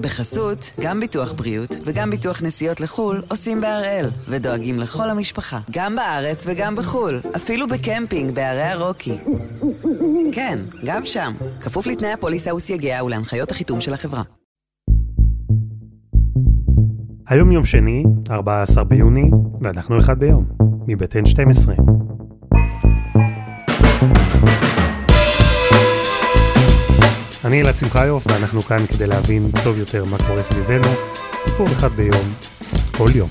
בחסות, גם ביטוח בריאות וגם ביטוח נסיעות לחו"ל עושים בהראל, ודואגים לכל המשפחה, גם בארץ וגם בחו"ל, אפילו בקמפינג בערי הרוקי. כן, גם שם, כפוף לתנאי הפוליסה וסייגיה ולהנחיות החיתום של החברה. היום יום שני, 14 ביוני, ואנחנו אחד ביום, מבית N12. אני אלעד שמחיוף, ואנחנו כאן כדי להבין טוב יותר מה קורה סביבנו, סיפור אחד ביום, כל יום.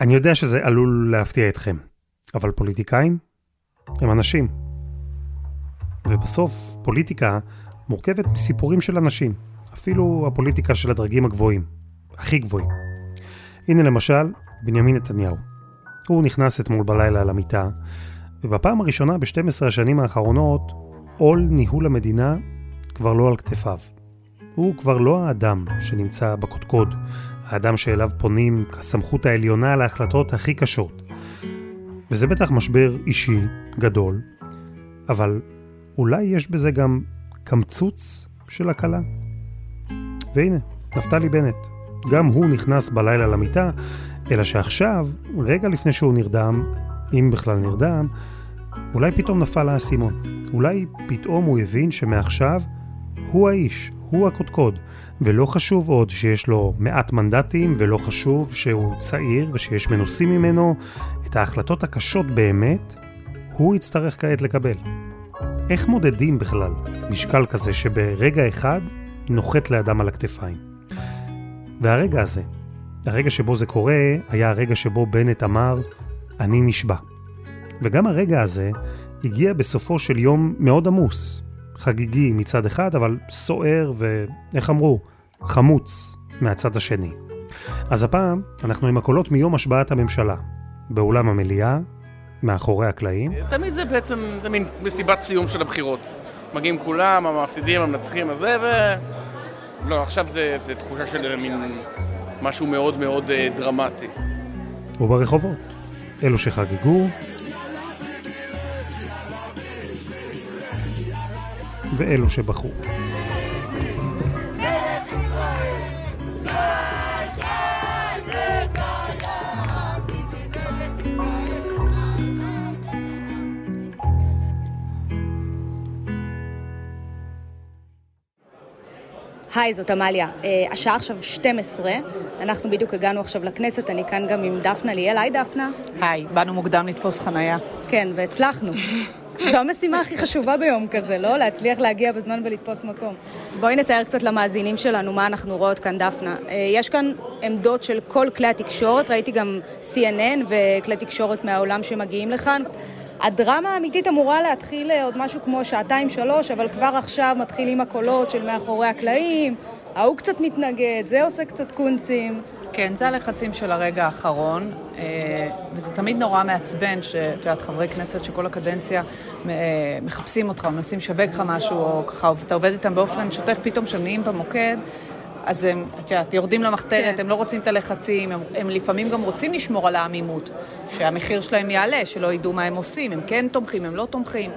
אני יודע שזה עלול להפתיע אתכם, אבל פוליטיקאים הם אנשים. ובסוף, פוליטיקה מורכבת מסיפורים של אנשים, אפילו הפוליטיקה של הדרגים הגבוהים, הכי גבוהים. הנה למשל, בנימין נתניהו. הוא נכנס אתמול בלילה למיטה, ובפעם הראשונה ב-12 השנים האחרונות, עול ניהול המדינה כבר לא על כתפיו. הוא כבר לא האדם שנמצא בקודקוד, האדם שאליו פונים כסמכות העליונה להחלטות הכי קשות. וזה בטח משבר אישי גדול, אבל אולי יש בזה גם קמצוץ של הקלה. והנה, נפתלי בנט. גם הוא נכנס בלילה למיטה, אלא שעכשיו, רגע לפני שהוא נרדם, אם בכלל נרדם, אולי פתאום נפל האסימון. אולי פתאום הוא הבין שמעכשיו הוא האיש, הוא הקודקוד, ולא חשוב עוד שיש לו מעט מנדטים, ולא חשוב שהוא צעיר ושיש מנוסים ממנו, את ההחלטות הקשות באמת, הוא יצטרך כעת לקבל. איך מודדים בכלל משקל כזה שברגע אחד נוחת לאדם על הכתפיים? והרגע הזה, הרגע שבו זה קורה, היה הרגע שבו בנט אמר, אני נשבע. וגם הרגע הזה הגיע בסופו של יום מאוד עמוס. חגיגי מצד אחד, אבל סוער ואיך אמרו, חמוץ מהצד השני. אז הפעם אנחנו עם הקולות מיום השבעת הממשלה. באולם המליאה, מאחורי הקלעים. תמיד זה בעצם, זה מין מסיבת סיום של הבחירות. מגיעים כולם, המפסידים, המנצחים, הזה, ו... לא, עכשיו זה, זה תחושה של מין משהו מאוד מאוד אה, דרמטי. וברחובות. אלו שחגגו, ואלו שבחרו. היי, זאת עמליה. אה, השעה עכשיו 12, אנחנו בדיוק הגענו עכשיו לכנסת, אני כאן גם עם דפנה ליאל. היי, דפנה. היי, באנו מוקדם לתפוס חנייה. כן, והצלחנו. זו המשימה הכי חשובה ביום כזה, לא? להצליח להגיע בזמן ולתפוס מקום. בואי נתאר קצת למאזינים שלנו מה אנחנו רואות כאן, דפנה. אה, יש כאן עמדות של כל כלי התקשורת, ראיתי גם CNN וכלי תקשורת מהעולם שמגיעים לכאן. הדרמה האמיתית אמורה להתחיל עוד משהו כמו שעתיים-שלוש, אבל כבר עכשיו מתחילים הקולות של מאחורי הקלעים, ההוא קצת מתנגד, זה עושה קצת קונצים. כן, זה הלחצים של הרגע האחרון, אה, וזה תמיד נורא מעצבן שאת יודעת, חברי כנסת שכל הקדנציה אה, מחפשים אותך, או מנסים לשווק לך משהו, או ככה, ואתה עובד איתם באופן שוטף, פתאום כשהם נהיים במוקד, אז הם, את יודעת, יורדים למחתרת, כן. הם לא רוצים את הלחצים, הם, הם לפעמים גם רוצים לשמור על העמימות, שהמחיר שלהם יעלה, שלא ידעו מה הם עושים, הם כן תומכים, הם לא תומכים.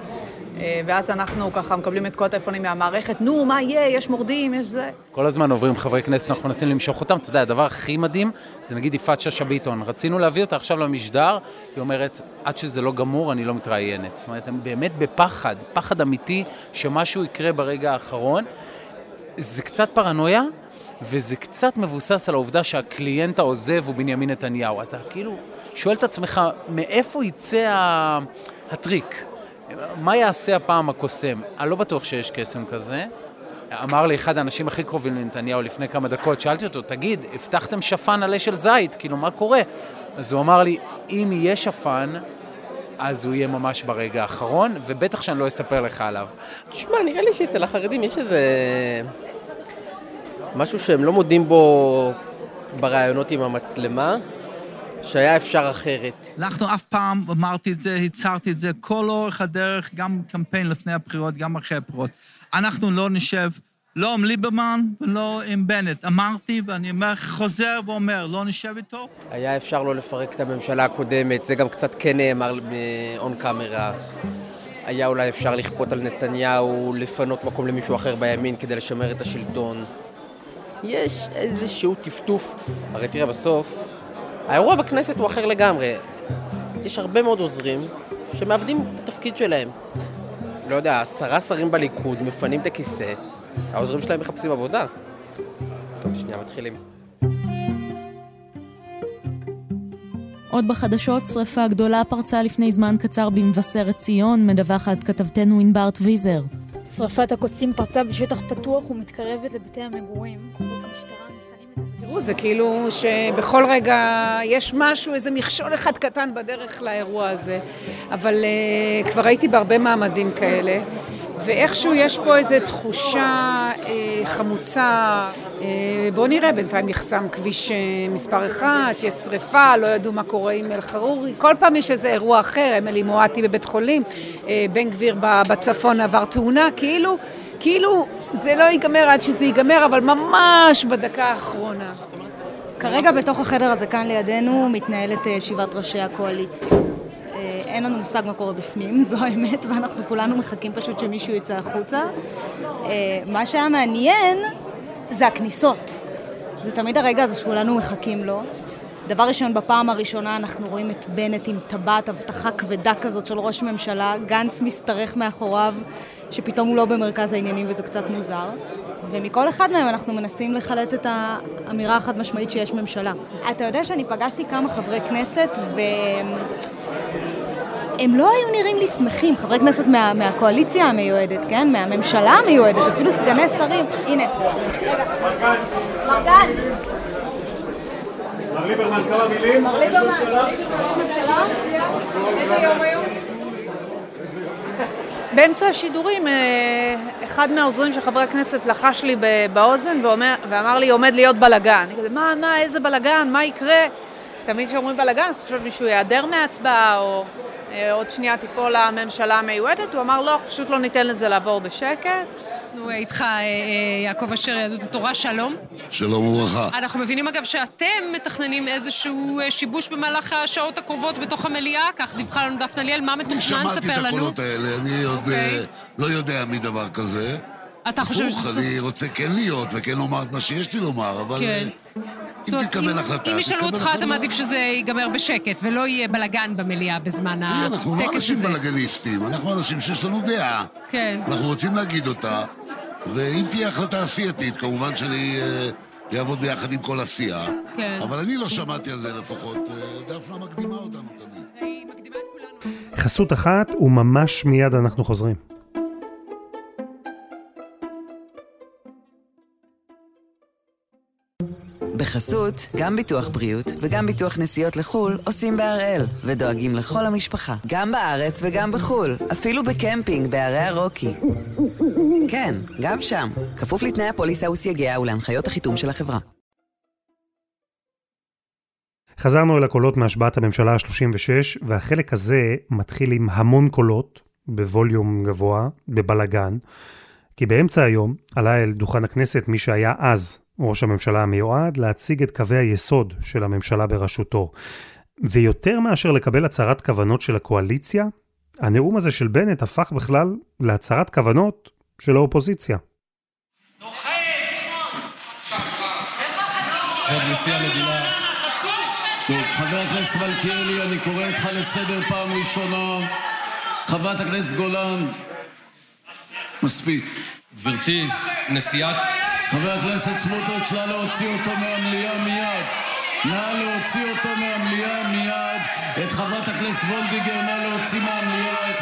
אה, ואז אנחנו ככה מקבלים את כל הטלפונים מהמערכת, נו, מה יהיה, יש מורדים, יש זה. כל הזמן עוברים חברי כנסת, אנחנו מנסים למשוך אותם. אתה יודע, הדבר הכי מדהים זה נגיד יפעת שאשא ביטון. רצינו להביא אותה עכשיו למשדר, היא אומרת, עד שזה לא גמור, אני לא מתראיינת. זאת אומרת, הם באמת בפחד, פחד אמיתי שמשהו יקרה ברגע האחרון. זה קצת פרנויה, וזה קצת מבוסס על העובדה שהקליינט העוזב הוא בנימין נתניהו. אתה כאילו שואל את עצמך, מאיפה יצא הטריק? מה יעשה הפעם הקוסם? אני לא בטוח שיש קסם כזה. אמר לי אחד האנשים הכי קרובים לנתניהו לפני כמה דקות, שאלתי אותו, תגיד, הבטחתם שפן עלה של זית, כאילו, מה קורה? אז הוא אמר לי, אם יהיה שפן, אז הוא יהיה ממש ברגע האחרון, ובטח שאני לא אספר לך עליו. תשמע, נראה לי שאצל החרדים יש איזה... משהו שהם לא מודים בו בראיונות עם המצלמה, שהיה אפשר אחרת. אנחנו אף פעם, אמרתי את זה, הצהרתי את זה, כל אורך הדרך, גם קמפיין לפני הבחירות, גם אחרי הבחירות. אנחנו לא נשב, לא עם ליברמן ולא עם בנט. אמרתי, ואני אומר, חוזר ואומר, לא נשב איתו. היה אפשר לא לפרק את הממשלה הקודמת, זה גם קצת כן נאמר און קאמרה. היה אולי אפשר לכפות על נתניהו לפנות מקום למישהו אחר בימין כדי לשמר את השלטון. יש איזשהו טפטוף. הרי תראה, בסוף, האירוע בכנסת הוא אחר לגמרי. יש הרבה מאוד עוזרים שמאבדים את התפקיד שלהם. לא יודע, עשרה שרים בליכוד מפנים את הכיסא, העוזרים שלהם מחפשים עבודה. טוב, שנייה, מתחילים. עוד בחדשות, שרפה גדולה פרצה לפני זמן קצר במבשרת ציון, מדווחת כתבתנו ענבר טוויזר. שרפת הקוצים פרצה בשטח פתוח ומתקרבת לבתי המגורים. כוחות המשטרה. תראו, זה כאילו שבכל רגע יש משהו, איזה מכשול אחד קטן בדרך לאירוע הזה. אבל uh, כבר הייתי בהרבה מעמדים כאלה, ואיכשהו יש פה איזו תחושה uh, חמוצה. Uh, בואו נראה, בינתיים נחסם כביש uh, מספר אחת, יש שריפה, לא ידעו מה קורה עם אל-חרורי. כל פעם יש איזה אירוע אחר, אמילי מואטי בבית חולים, uh, בן גביר בצפון עבר תאונה, כאילו... כאילו זה לא ייגמר עד שזה ייגמר, אבל ממש בדקה האחרונה. כרגע בתוך החדר הזה כאן לידינו מתנהלת ישיבת ראשי הקואליציה. אין לנו מושג מה קורה בפנים, זו האמת, ואנחנו כולנו מחכים פשוט שמישהו יצא החוצה. מה שהיה מעניין זה הכניסות. זה תמיד הרגע הזה שכולנו מחכים לו. דבר ראשון, בפעם הראשונה אנחנו רואים את בנט עם טבעת אבטחה כבדה כזאת של ראש ממשלה, גנץ משתרך מאחוריו, שפתאום הוא לא במרכז העניינים וזה קצת מוזר. ומכל אחד מהם אנחנו מנסים לחלץ את האמירה החד משמעית שיש ממשלה. אתה יודע שאני פגשתי כמה חברי כנסת והם הם לא היו נראים לי שמחים, חברי כנסת מה, מהקואליציה המיועדת, כן? מהממשלה המיועדת, אפילו סגני שרים. הנה. רגע. מר גנץ. מר ליברמן, כמה מילים? מר ליברמן, ממשלה? איזה יום היום? באמצע השידורים, אחד מהעוזרים של חברי הכנסת לחש לי באוזן ואומר, ואמר לי, עומד להיות בלאגן. אני כזה, מה, מה, איזה בלאגן, מה יקרה? תמיד כשאומרים בלאגן, אז חושב מישהו ייעדר מההצבעה, או עוד שנייה תיפול הממשלה המיועדת. הוא אמר, לא, פשוט לא ניתן לזה לעבור בשקט. אנחנו איתך, יעקב אשר, יהדות התורה, שלום. שלום וברכה. אנחנו מבינים, אגב, שאתם מתכננים איזשהו שיבוש במהלך השעות הקרובות בתוך המליאה, כך דיווחה לנו דפנה ליאל, מה מתוכנן? ספר לנו. שמעתי את הקולות האלה, אני עוד okay. לא יודע מדבר כזה. אתה חושב שזה... הפוך, אני רוצה כן להיות וכן לומר את מה שיש לי לומר, אבל... כן. אם תתקבל החלטה, אם ישאלו אותך, אתה מעדיף שזה ייגמר בשקט, ולא יהיה בלאגן במליאה בזמן הטקס הזה. אנחנו לא אנשים בלאגניסטים, אנחנו אנשים שיש לנו דעה. כן. אנחנו רוצים להגיד אותה, ואם תהיה החלטה עשייתית, כמובן שאני אעבוד ביחד עם כל עשייה. כן. אבל אני לא שמעתי על זה לפחות, דפנה מקדימה אותנו תמיד. היא מקדימה את כולנו. חסות אחת, וממש מיד אנחנו חוזרים. בחסות, גם ביטוח בריאות וגם ביטוח נסיעות לחו"ל עושים בהראל, ודואגים לכל המשפחה, גם בארץ וגם בחו"ל, אפילו בקמפינג בערי הרוקי. כן, גם שם, כפוף לתנאי הפוליסה וסייגיה ולהנחיות החיתום של החברה. חזרנו אל הקולות מהשבעת הממשלה ה-36, והחלק הזה מתחיל עם המון קולות, בווליום גבוה, בבלגן, כי באמצע היום עלה אל דוכן הכנסת מי שהיה אז ראש הממשלה המיועד, להציג את קווי היסוד של הממשלה בראשותו. ויותר מאשר לקבל הצהרת כוונות של הקואליציה, הנאום הזה של בנט הפך בכלל להצהרת כוונות של האופוזיציה. כבוד נשיא המדינה, טוב, חבר הכנסת מלכיאלי, אני קורא אותך לסדר פעם ראשונה. חברת הכנסת גולן, מספיק. גברתי, נשיאת... נא להוציא. את חברת הכנסת וולדיגר, מהמליאה.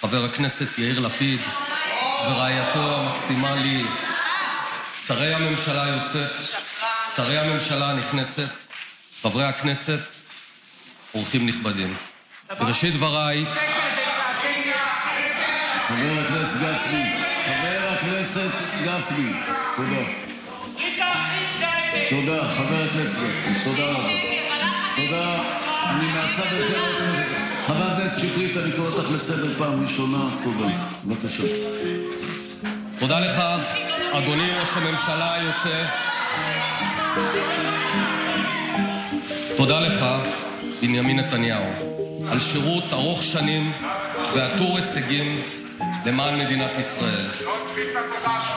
חבר הכנסת יאיר לפיד, ורעייתו המקסימה לי, שרי הממשלה היוצאת, שרי הממשלה הנכנסת, חברי הכנסת, אורחים נכבדים. בראשית דבריי... חבר הכנסת גפני, חבר הכנסת גפני, תודה. תודה, חבר הכנסת גפני, תודה רבה. תודה. לא. תודה. לך, אדוני ראש הממשלה היוצא. תודה לך, בנימין נתניהו, על שירות ארוך שנים ועטור הישגים למען מדינת ישראל.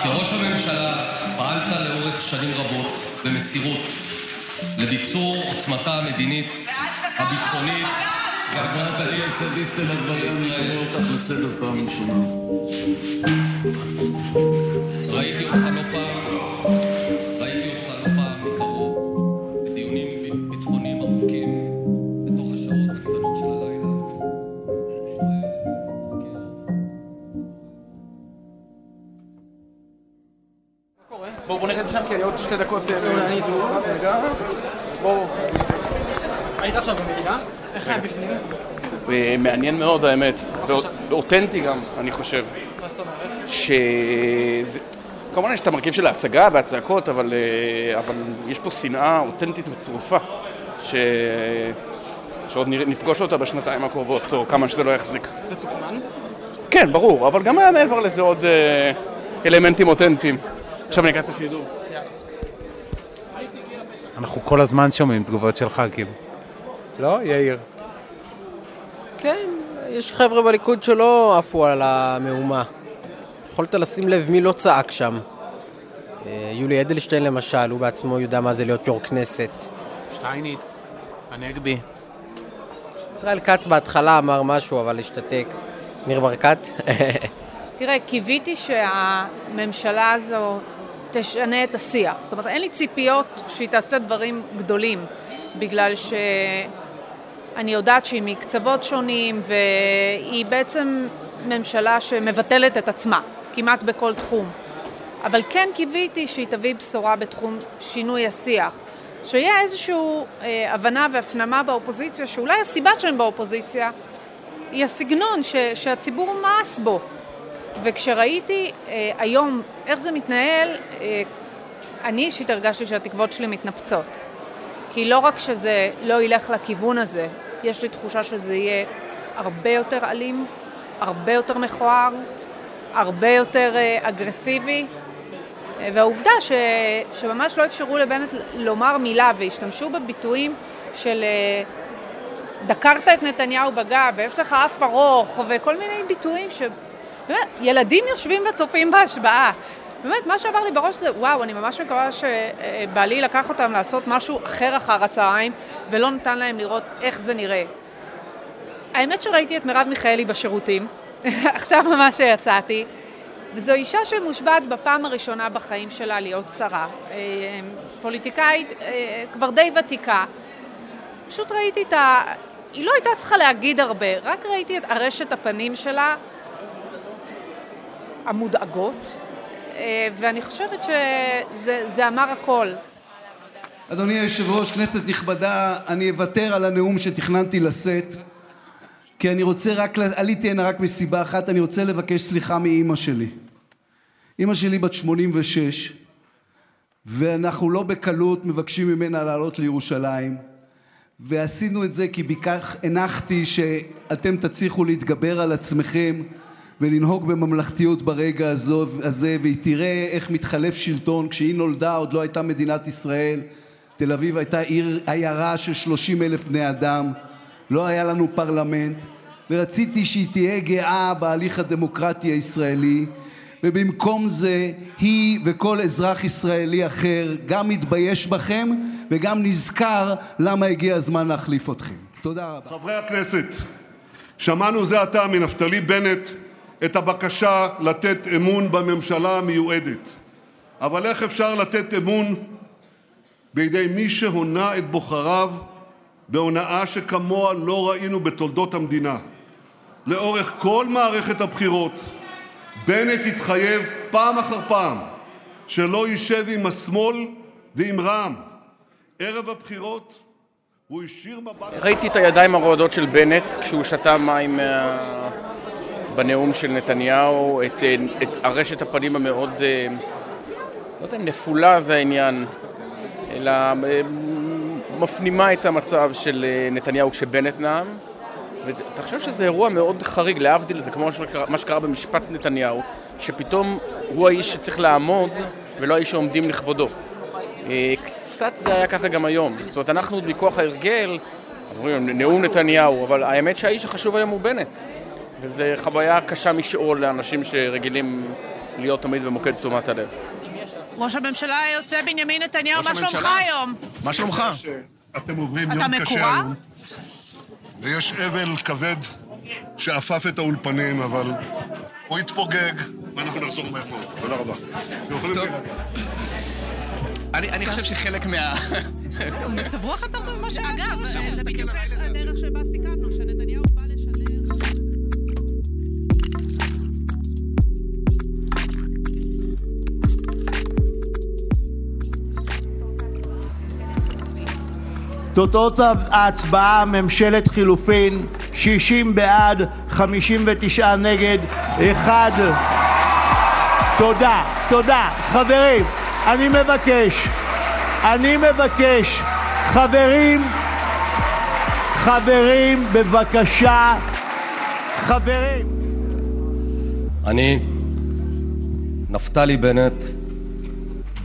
כראש הממשלה פעלת לאורך שנים רבות במסירות לביצור עוצמתה המדינית, הביטחונית חברת הכנסת דיסטל אטבריאן, אני קורא אותך לסדר פעם ראשונה. ראיתי אותך לא פעם, ראיתי אותך לא פעם מקרוב, בדיונים ב- ביטחוניים ארוכים, בתוך השעות הקטנות של הלילה. היית עכשיו במדינה? איך היה בפנים? מעניין מאוד האמת, ואותנטי גם, אני חושב. מה זאת אומרת? שזה... כמובן יש את המרכיב של ההצגה והצעקות, אבל, אה, אבל יש פה שנאה אותנטית וצרופה, ש... שעוד נפגוש אותה בשנתיים הקרובות, או כמה שזה לא יחזיק. זה תוכנן? כן, ברור, אבל גם היה מעבר לזה עוד אה, אלמנטים אותנטיים. עכשיו אני אכנס לשידור. אנחנו כל הזמן שומעים תגובות של ח"כים. לא, יאיר? כן, יש חבר'ה בליכוד שלא עפו על המהומה. יכולת לשים לב מי לא צעק שם. אה, יולי אדלשטיין למשל, הוא בעצמו יודע מה זה להיות יו"ר כנסת. שטייניץ, הנגבי. ישראל כץ בהתחלה אמר משהו, אבל השתתק. ניר ברקת? תראה, קיוויתי שהממשלה הזו תשנה את השיח. זאת אומרת, אין לי ציפיות שהיא תעשה דברים גדולים, בגלל שאני יודעת שהיא מקצוות שונים, והיא בעצם ממשלה שמבטלת את עצמה, כמעט בכל תחום. אבל כן קיוויתי שהיא תביא בשורה בתחום שינוי השיח. שיהיה איזושהי אה, הבנה והפנמה באופוזיציה, שאולי הסיבה שהם באופוזיציה היא הסגנון ש, שהציבור מאס בו. וכשראיתי אה, היום איך זה מתנהל, אה, אני אישית הרגשתי שהתקוות שלי מתנפצות. כי לא רק שזה לא ילך לכיוון הזה, יש לי תחושה שזה יהיה הרבה יותר אלים, הרבה יותר מכוער, הרבה יותר אה, אגרסיבי. אה, והעובדה ש, שממש לא אפשרו לבנט לומר מילה והשתמשו בביטויים של אה, דקרת את נתניהו בגב ויש לך אף ארוך וכל מיני ביטויים שבאמת, ילדים יושבים וצופים בהשבעה. באמת, מה שעבר לי בראש זה, וואו, אני ממש מקווה שבעלי לקח אותם לעשות משהו אחר אחר הצהריים ולא נתן להם לראות איך זה נראה. האמת שראיתי את מרב מיכאלי בשירותים, עכשיו ממש יצאתי, וזו אישה שמושבעת בפעם הראשונה בחיים שלה להיות שרה. אה, פוליטיקאית אה, כבר די ותיקה. פשוט ראיתי את ה... היא לא הייתה צריכה להגיד הרבה, רק ראיתי את ארשת הפנים שלה המודאגות, ואני חושבת שזה זה אמר הכל. אדוני היושב-ראש, כנסת נכבדה, אני אוותר על הנאום שתכננתי לשאת, כי אני רוצה רק, עליתי הנה רק מסיבה אחת, אני רוצה לבקש סליחה מאימא שלי. אימא שלי בת 86, ואנחנו לא בקלות מבקשים ממנה לעלות לירושלים, ועשינו את זה כי בכך הנחתי שאתם תצליחו להתגבר על עצמכם ולנהוג בממלכתיות ברגע הזה, והיא תראה איך מתחלף שלטון. כשהיא נולדה עוד לא הייתה מדינת ישראל. תל אביב הייתה עיר, עיירה של 30 אלף בני אדם. לא היה לנו פרלמנט, ורציתי שהיא תהיה גאה בהליך הדמוקרטי הישראלי, ובמקום זה היא וכל אזרח ישראלי אחר גם מתבייש בכם וגם נזכר למה הגיע הזמן להחליף אתכם. תודה רבה. חברי הכנסת, שמענו זה עתה מנפתלי בנט את הבקשה לתת אמון בממשלה המיועדת. אבל איך אפשר לתת אמון בידי מי שהונה את בוחריו בהונאה שכמוה לא ראינו בתולדות המדינה? לאורך כל מערכת הבחירות בנט התחייב פעם אחר פעם שלא יישב עם השמאל ועם רע"מ. ערב הבחירות הוא השאיר מבט... ראיתי את הידיים הרועדות של בנט כשהוא שתה מים מה... בנאום של נתניהו, את, את ארשת הפנים המאוד, לא יודע נפולה זה העניין, אלא מפנימה את המצב של אה, נתניהו כשבנט נאם, ואתה חושב שזה אירוע מאוד חריג, להבדיל, זה כמו שקרה- מה שקרה במשפט נתניהו, שפתאום הוא האיש שצריך לעמוד ולא האיש שעומדים לכבודו. אה, קצת זה היה ככה גם היום. זאת אומרת, אנחנו מכוח ההרגל, אומרים נאום נתניהו, אבל האמת שהאיש החשוב היום הוא בנט. וזו חוויה קשה משאול לאנשים שרגילים להיות תמיד במוקד תשומת הלב. ראש הממשלה היוצא בנימין נתניהו, מה שלומך. היום? מה שלומך? אתם עוברים יום קשה? היום. ויש אבל כבד שאפף את האולפנים, אבל הוא יתפוגג, ואנחנו נחזור מהר מאוד. תודה רבה. אני, אני חושב שחלק מה... מצב רוח יותר טוב ממה שהיה אגב, שעבר. זה בדיוק הדרך שבה סיכמנו, שנתניהו בא לשדר... תוצאות ההצבעה, ממשלת חילופין, 60 בעד, 59 נגד, אחד. תודה, תודה. חברים, אני מבקש, אני מבקש, חברים, חברים, בבקשה, חברים. אני, נפתלי בנט,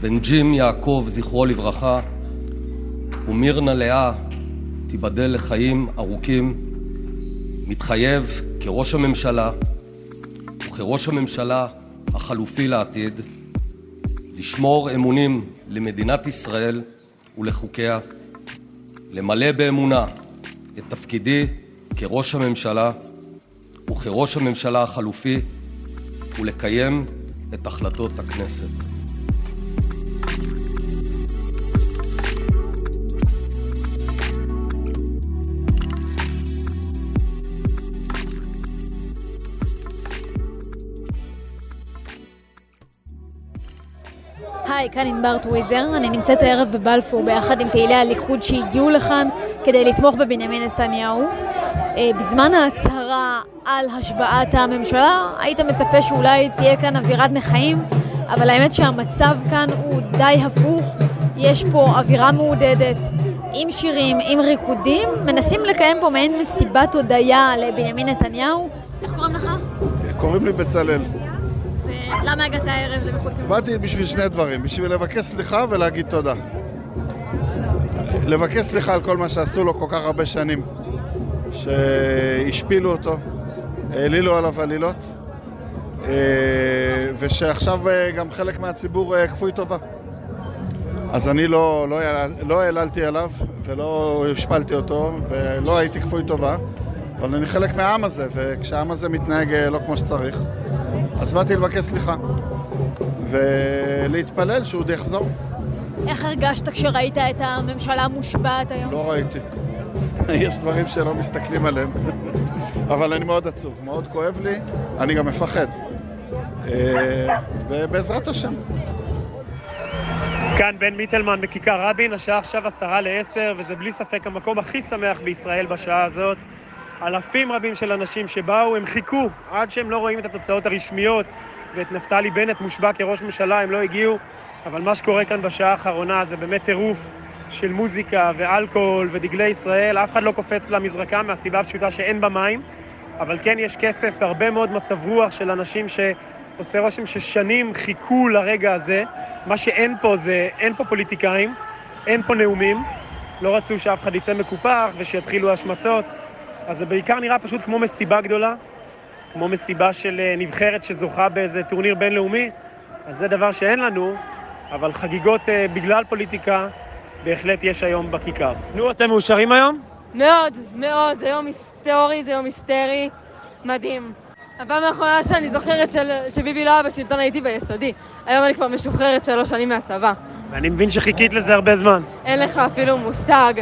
בן ג'ים יעקב, זכרו לברכה, ומירנה לאה, תיבדל לחיים ארוכים, מתחייב כראש הממשלה וכראש הממשלה החלופי לעתיד לשמור אמונים למדינת ישראל ולחוקיה, למלא באמונה את תפקידי כראש הממשלה וכראש הממשלה החלופי ולקיים את החלטות הכנסת. היי, כאן ענבר טוויזר, אני נמצאת הערב בבלפור ביחד עם פעילי הליכוד שהגיעו לכאן כדי לתמוך בבנימין נתניהו. אה, בזמן ההצהרה על השבעת הממשלה, היית מצפה שאולי תהיה כאן אווירת נכאים, אבל האמת שהמצב כאן הוא די הפוך. יש פה אווירה מעודדת, עם שירים, עם ריקודים, מנסים לקיים פה מעין מסיבת הודיה לבנימין נתניהו. איך קוראים לך? קוראים לי בצלאל. ולמה הגעת הערב למחוץ באתי בשביל שני דברים, בשביל לבקש סליחה ולהגיד תודה. לבקש סליחה על כל מה שעשו לו כל כך הרבה שנים, שהשפילו אותו, העלילו עליו עלילות, אה, ושעכשיו אה, גם חלק מהציבור אה, כפוי טובה. אז אני לא, לא, לא העללתי עליו ולא השפלתי אותו ולא הייתי כפוי טובה, אבל אני חלק מהעם הזה, וכשהעם הזה מתנהג לא כמו שצריך, אז באתי לבקש סליחה ולהתפלל שהוא עוד יחזור. איך הרגשת כשראית את הממשלה מושבעת היום? לא ראיתי. יש דברים שלא מסתכלים עליהם, אבל אני מאוד עצוב, מאוד כואב לי, אני גם מפחד. אה, ובעזרת השם. כאן בן מיטלמן בכיכר רבין, השעה עכשיו עשרה לעשר, וזה בלי ספק המקום הכי שמח בישראל בשעה הזאת. אלפים רבים של אנשים שבאו, הם חיכו עד שהם לא רואים את התוצאות הרשמיות ואת נפתלי בנט מושבע כראש ממשלה, הם לא הגיעו, אבל מה שקורה כאן בשעה האחרונה זה באמת טירוף של מוזיקה ואלכוהול ודגלי ישראל, אף אחד לא קופץ למזרקה מהסיבה הפשוטה שאין בה מים, אבל כן יש קצף והרבה מאוד מצב רוח של אנשים שעושה רושם ששנים חיכו לרגע הזה. מה שאין פה זה, אין פה פוליטיקאים, אין פה נאומים, לא רצו שאף אחד יצא מקופח ושיתחילו השמצות, אז זה בעיקר נראה פשוט כמו מסיבה גדולה, כמו מסיבה של אה, נבחרת שזוכה באיזה טורניר בינלאומי, אז זה דבר שאין לנו, אבל חגיגות אה, בגלל פוליטיקה בהחלט יש היום בכיכר. נו, אתם מאושרים היום? מאוד, מאוד, זה יום היסטורי, זה יום היסטרי, מדהים. הפעם האחרונה שאני זוכרת של, שביבי לא היה בשלטון הייתי ביסודי. היום אני כבר משוחררת שלוש שנים מהצבא. ואני מבין שחיכית לזה הרבה זמן. אין לך אפילו מושג.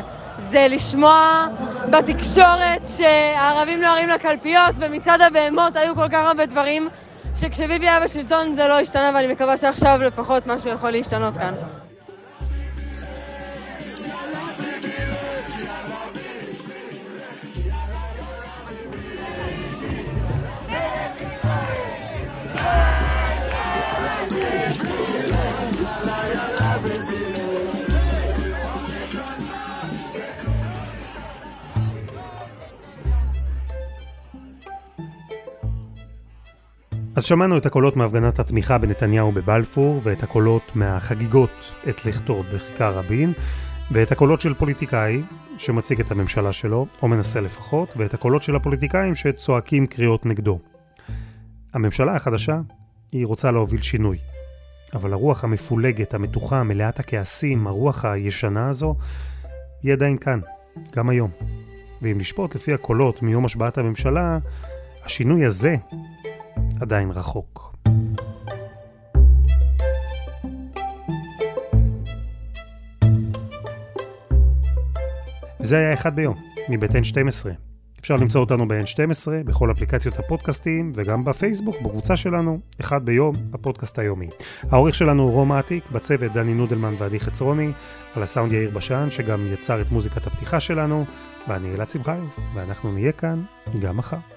זה לשמוע בתקשורת שהערבים נוהרים לקלפיות ומצעד הבהמות היו כל כך הרבה דברים שכשביבי היה בשלטון זה לא השתנה ואני מקווה שעכשיו לפחות משהו יכול להשתנות כאן. אז שמענו את הקולות מהפגנת התמיכה בנתניהו בבלפור, ואת הקולות מהחגיגות את לכתו בכיכר רבין, ואת הקולות של פוליטיקאי שמציג את הממשלה שלו, או מנסה לפחות, ואת הקולות של הפוליטיקאים שצועקים קריאות נגדו. הממשלה החדשה, היא רוצה להוביל שינוי. אבל הרוח המפולגת, המתוחה, מלאת הכעסים, הרוח הישנה הזו, היא עדיין כאן, גם היום. ואם נשפוט לפי הקולות מיום השבעת הממשלה, השינוי הזה עדיין רחוק. וזה היה אחד ביום, מבית N12. אפשר למצוא אותנו ב-N12, בכל אפליקציות הפודקאסטים, וגם בפייסבוק, בקבוצה שלנו, אחד ביום, הפודקאסט היומי. העורך שלנו הוא רום עתיק, בצוות דני נודלמן ועדי חצרוני, על הסאונד יאיר בשן, שגם יצר את מוזיקת הפתיחה שלנו, ואני אלעד שמחיוף, ואנחנו נהיה כאן גם מחר.